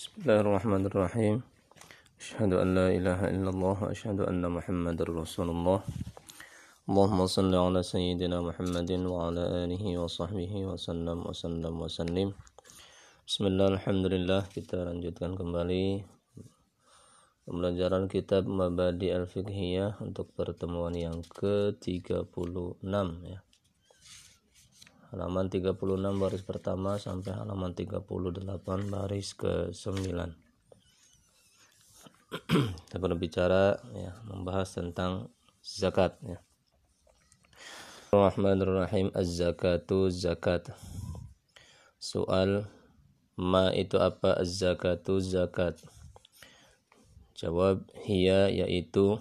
بسم الله الرحمن الرحيم أشهد أن لا إله إلا الله وأشهد أن محمد رسول الله اللهم صل على سيدنا محمد وعلى آله وصحبه وسلم وسلم وسلم بسم الله الحمد لله kita lanjutkan kembali pembelajaran kitab Mabadi Al-Fiqhiyah untuk pertemuan yang ke-36 ya halaman 36 baris pertama sampai halaman 38 baris ke-9 kita berbicara ya membahas tentang zakat ya. Rahmanirrahim az-zakatu zakat. Soal ma itu apa? Az-zakatu zakat. Jawab hiya yaitu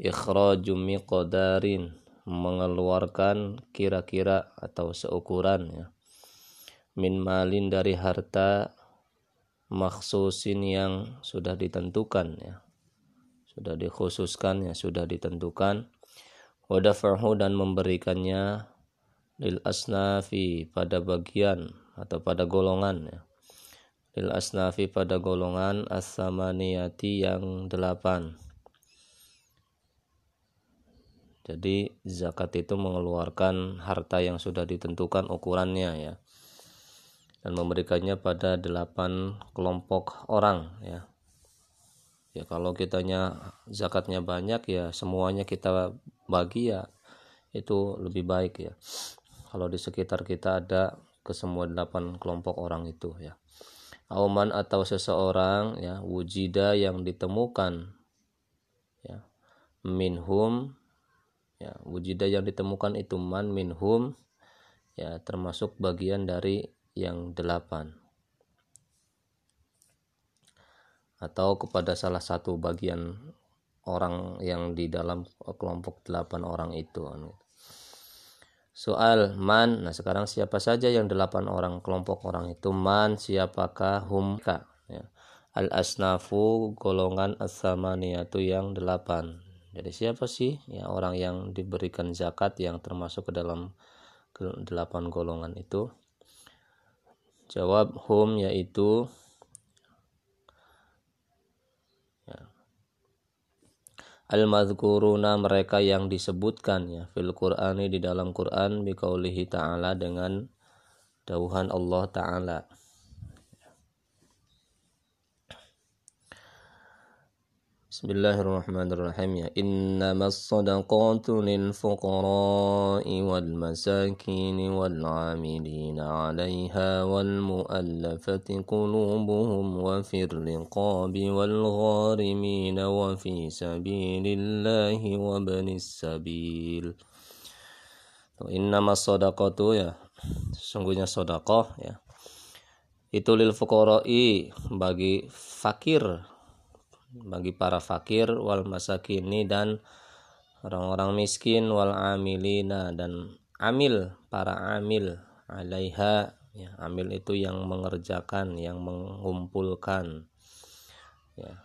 ikhraju miqdarin mengeluarkan kira-kira atau seukuran ya. Min malin dari harta maksusin yang sudah ditentukan ya. Sudah dikhususkan ya sudah ditentukan. Wadafahu dan memberikannya lil asnafi pada bagian atau pada golongan ya. Lil asnafi pada golongan as-samaniyati yang delapan jadi zakat itu mengeluarkan harta yang sudah ditentukan ukurannya ya. Dan memberikannya pada delapan kelompok orang ya. Ya kalau kitanya zakatnya banyak ya semuanya kita bagi ya itu lebih baik ya. Kalau di sekitar kita ada ke semua delapan kelompok orang itu ya. Auman atau seseorang ya wujida yang ditemukan ya minhum ya wujida yang ditemukan itu man minhum ya termasuk bagian dari yang delapan. Atau kepada salah satu bagian orang yang di dalam kelompok delapan orang itu soal man nah sekarang siapa saja yang delapan orang kelompok orang itu? Man siapakah? Humka ya. al asnafu golongan asamaniyatu yang delapan jadi siapa sih ya orang yang diberikan zakat yang termasuk ke dalam delapan golongan itu? Jawab hum yaitu ya, al-madhkuruna mereka yang disebutkan ya fil Qur'ani di dalam Quran biqaulihi ta'ala dengan dauhan Allah taala بسم الله الرحمن الرحيم يا إنما الصدقات للفقراء والمساكين والعاملين عليها والمؤلفة قلوبهم وفي الرقاب والغارمين وفي سبيل الله وابن السبيل إنما الصدقات ya sesungguhnya sedekah ya itu lil bagi fakir bagi para fakir wal masakini dan orang-orang miskin wal amilina dan amil para amil alaiha. Ya amil itu yang mengerjakan yang mengumpulkan. Ya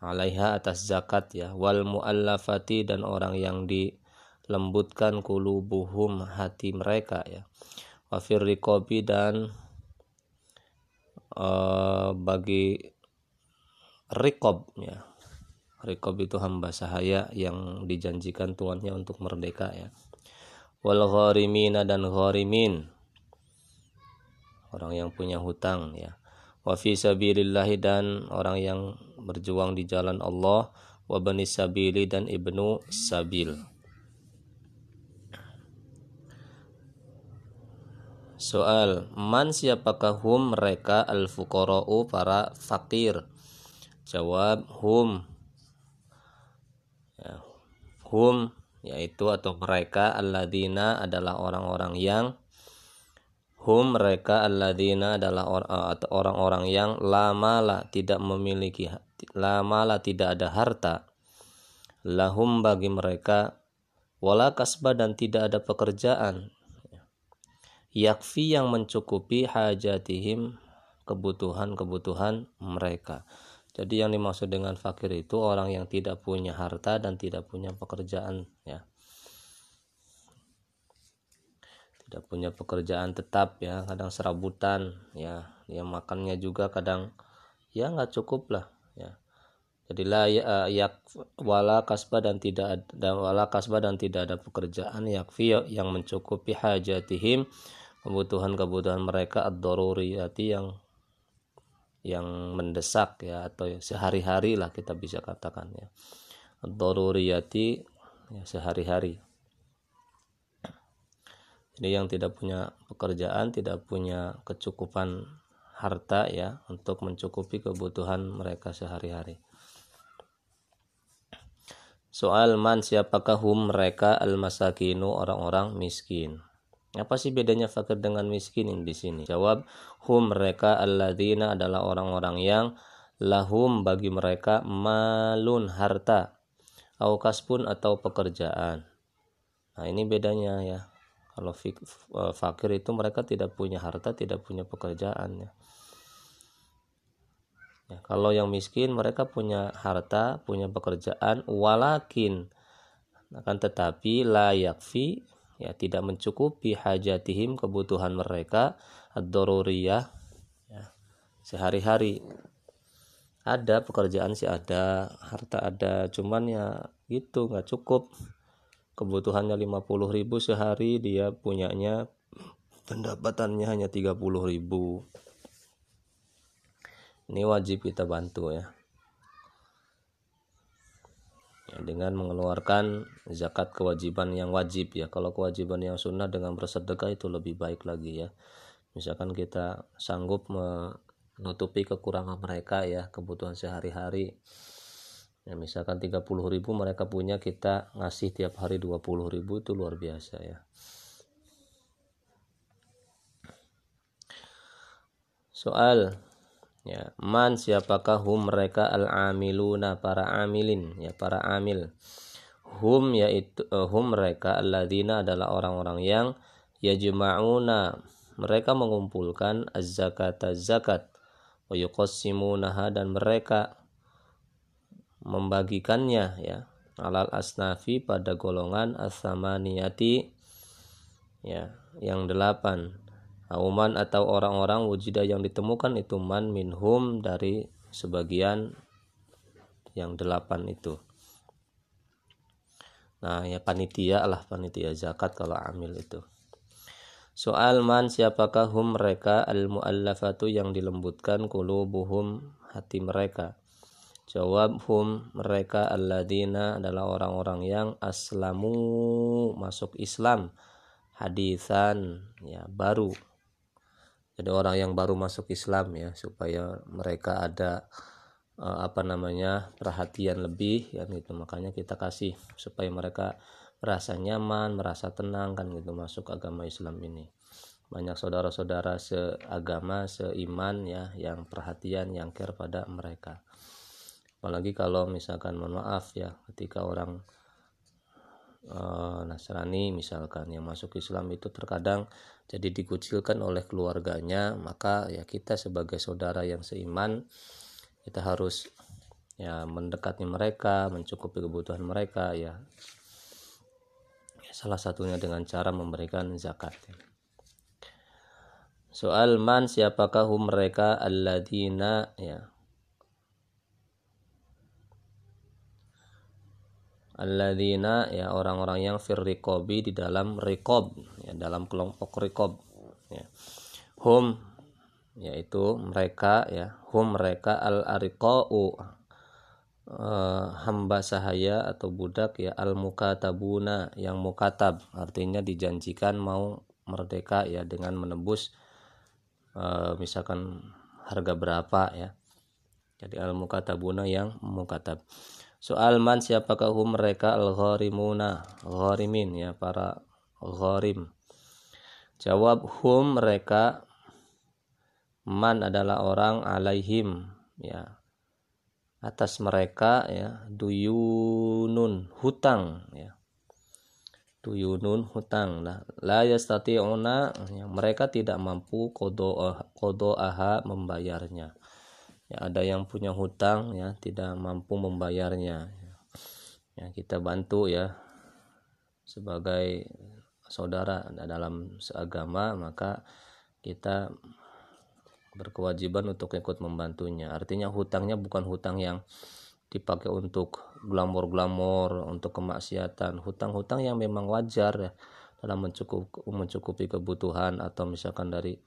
alaiha atas zakat ya. Wal muallafati dan orang yang dilembutkan kulubuhum hati mereka ya. Wafir rikobi dan uh, bagi rikob ya. Rikob itu hamba sahaya yang dijanjikan tuannya untuk merdeka ya. Wal gharimina dan gharimin. Orang yang punya hutang ya. Wa fi dan orang yang berjuang di jalan Allah. Wa bani sabili dan ibnu sabil. Soal, man siapakah hum mereka al-fuqara'u para fakir? Jawab hum. Ya, hum yaitu atau mereka alladzina adalah orang-orang yang hum mereka alladzina adalah eh, orang-orang yang lama lah tidak memiliki lama lah tidak ada harta. Lahum bagi mereka wala kasbah dan tidak ada pekerjaan. Yakfi yang mencukupi hajatihim kebutuhan-kebutuhan mereka jadi yang dimaksud dengan fakir itu orang yang tidak punya harta dan tidak punya pekerjaan ya. Tidak punya pekerjaan tetap ya, kadang serabutan ya. Dia makannya juga kadang ya nggak cukup lah ya jadi la ya, yak wala kasbah dan tidak ada wala kasbah dan tidak ada pekerjaan yakfi yang mencukupi hajatihim kebutuhan-kebutuhan mereka ad-daruriyati yang yang mendesak ya atau sehari-hari lah kita bisa katakan ya. Ad-daruriyati ya sehari-hari. Jadi yang tidak punya pekerjaan tidak punya kecukupan harta ya untuk mencukupi kebutuhan mereka sehari-hari. Soal man siapakah hum mereka al-masakinu orang-orang miskin apa sih bedanya fakir dengan miskin di sini? Jawab hum mereka alladzina adalah orang-orang yang lahum bagi mereka malun harta aukas pun atau pekerjaan. Nah ini bedanya ya. Kalau eh, fakir itu mereka tidak punya harta tidak punya pekerjaan ya. Ya, kalau yang miskin mereka punya harta, punya pekerjaan, walakin. Akan tetapi layak fi ya tidak mencukupi hajatihim kebutuhan mereka ad-daruriyah ya, sehari-hari. Ada pekerjaan sih ada, harta ada, cuman ya gitu nggak cukup. Kebutuhannya 50 ribu sehari, dia punyanya pendapatannya hanya 30 ribu ini wajib kita bantu ya. ya dengan mengeluarkan zakat kewajiban yang wajib ya. Kalau kewajiban yang sunnah dengan bersedekah itu lebih baik lagi ya. Misalkan kita sanggup menutupi kekurangan mereka ya kebutuhan sehari-hari. Ya misalkan 30 ribu mereka punya kita ngasih tiap hari 20 ribu itu luar biasa ya. Soal ya man siapakah hum mereka? Al amiluna para amilin ya para amil. Hum yaitu uh, hum mereka alladzina adalah orang-orang yang yajma'una. Mereka mengumpulkan az-zakat zakat. Wa yuqassimunaha dan mereka membagikannya ya alal asnafi pada golongan as-samaniyati ya yang delapan Auman atau orang-orang wujida yang ditemukan itu man minhum dari sebagian yang delapan itu. Nah ya panitia lah panitia zakat kalau amil itu. Soal man siapakah hum mereka al muallafatu yang dilembutkan kulubuhum hati mereka. Jawab hum mereka alladzina adalah orang-orang yang aslamu masuk Islam hadisan ya baru jadi orang yang baru masuk Islam ya supaya mereka ada uh, apa namanya perhatian lebih ya gitu. Makanya kita kasih supaya mereka merasa nyaman merasa tenang kan gitu masuk agama Islam ini. Banyak saudara-saudara seagama seiman ya yang perhatian yang care pada mereka. Apalagi kalau misalkan mohon maaf ya ketika orang uh, Nasrani misalkan yang masuk Islam itu terkadang jadi dikucilkan oleh keluarganya maka ya kita sebagai saudara yang seiman kita harus ya mendekati mereka mencukupi kebutuhan mereka ya, salah satunya dengan cara memberikan zakat. Soal man siapakah mereka alladzina ya alladzina ya orang-orang yang fir di dalam rikob ya dalam kelompok rikob ya. Hum yaitu mereka ya hum mereka al ariqau uh, hamba sahaya atau budak ya al mukatabuna yang mukatab artinya dijanjikan mau merdeka ya dengan menebus uh, misalkan harga berapa ya. Jadi al mukatabuna yang mukatab Soal man siapakah hum mereka? Al-gharimuna. Gharimin ya para gharim. Jawab hum mereka man adalah orang alaihim ya. Atas mereka ya duyunun hutang ya. Duyunun hutang lah. La yastati'una ya, mereka tidak mampu kodo kodo aha membayarnya ya ada yang punya hutang ya tidak mampu membayarnya ya. Kita bantu ya sebagai saudara dalam seagama maka kita berkewajiban untuk ikut membantunya. Artinya hutangnya bukan hutang yang dipakai untuk glamor-glamor untuk kemaksiatan. Hutang-hutang yang memang wajar ya dalam mencukup, mencukupi kebutuhan atau misalkan dari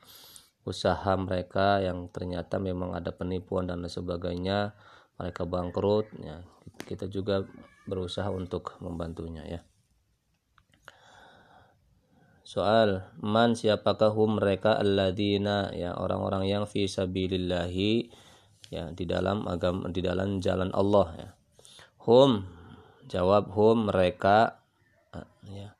usaha mereka yang ternyata memang ada penipuan dan sebagainya mereka bangkrut ya. Kita juga berusaha untuk membantunya ya. Soal man siapakah hum mereka alladzina? Ya orang-orang yang fi sabilillahi ya di dalam agama di dalam jalan Allah ya. Hum jawab hum mereka ya.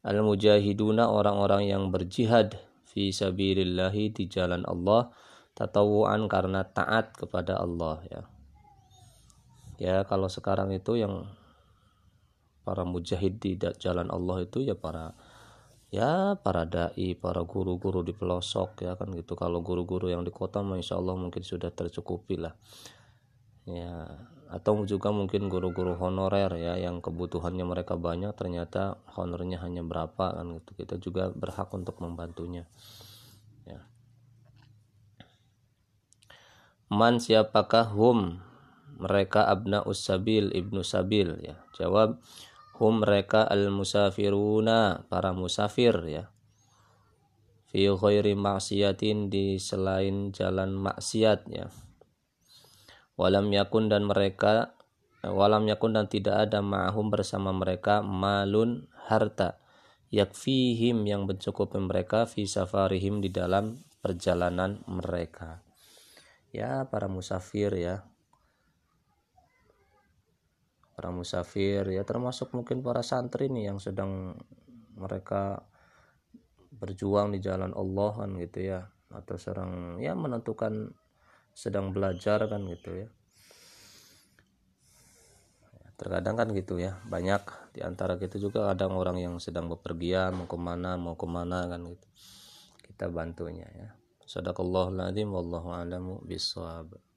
Al mujahiduna orang-orang yang berjihad fi sabilillahi di jalan Allah tatawuan karena taat kepada Allah ya. Ya kalau sekarang itu yang para mujahid di jalan Allah itu ya para ya para dai, para guru-guru di pelosok ya kan gitu. Kalau guru-guru yang di kota insya Allah mungkin sudah tercukupi lah. Ya, atau juga mungkin guru-guru honorer ya yang kebutuhannya mereka banyak ternyata honornya hanya berapa kan gitu. Kita juga berhak untuk membantunya. Ya. Man siapakah hum? Mereka abna usabil ibnu sabil ya. Jawab hum mereka al musafiruna para musafir ya. Fi ghairi maksiatin di selain jalan maksiat ya walam yakun dan mereka walam yakun dan tidak ada ma'hum bersama mereka malun harta. Yakfihim yang mencukupi mereka fi safarihim di dalam perjalanan mereka. Ya para musafir ya. Para musafir ya termasuk mungkin para santri nih yang sedang mereka berjuang di jalan Allah kan gitu ya. Atau sedang ya menentukan sedang belajar kan gitu ya. Terkadang kan gitu ya banyak di antara kita juga kadang orang yang sedang bepergian mau ke mana mau ke mana kan gitu. Kita bantunya ya. Sadaqallahul adzim wallahu a'lamu bissawab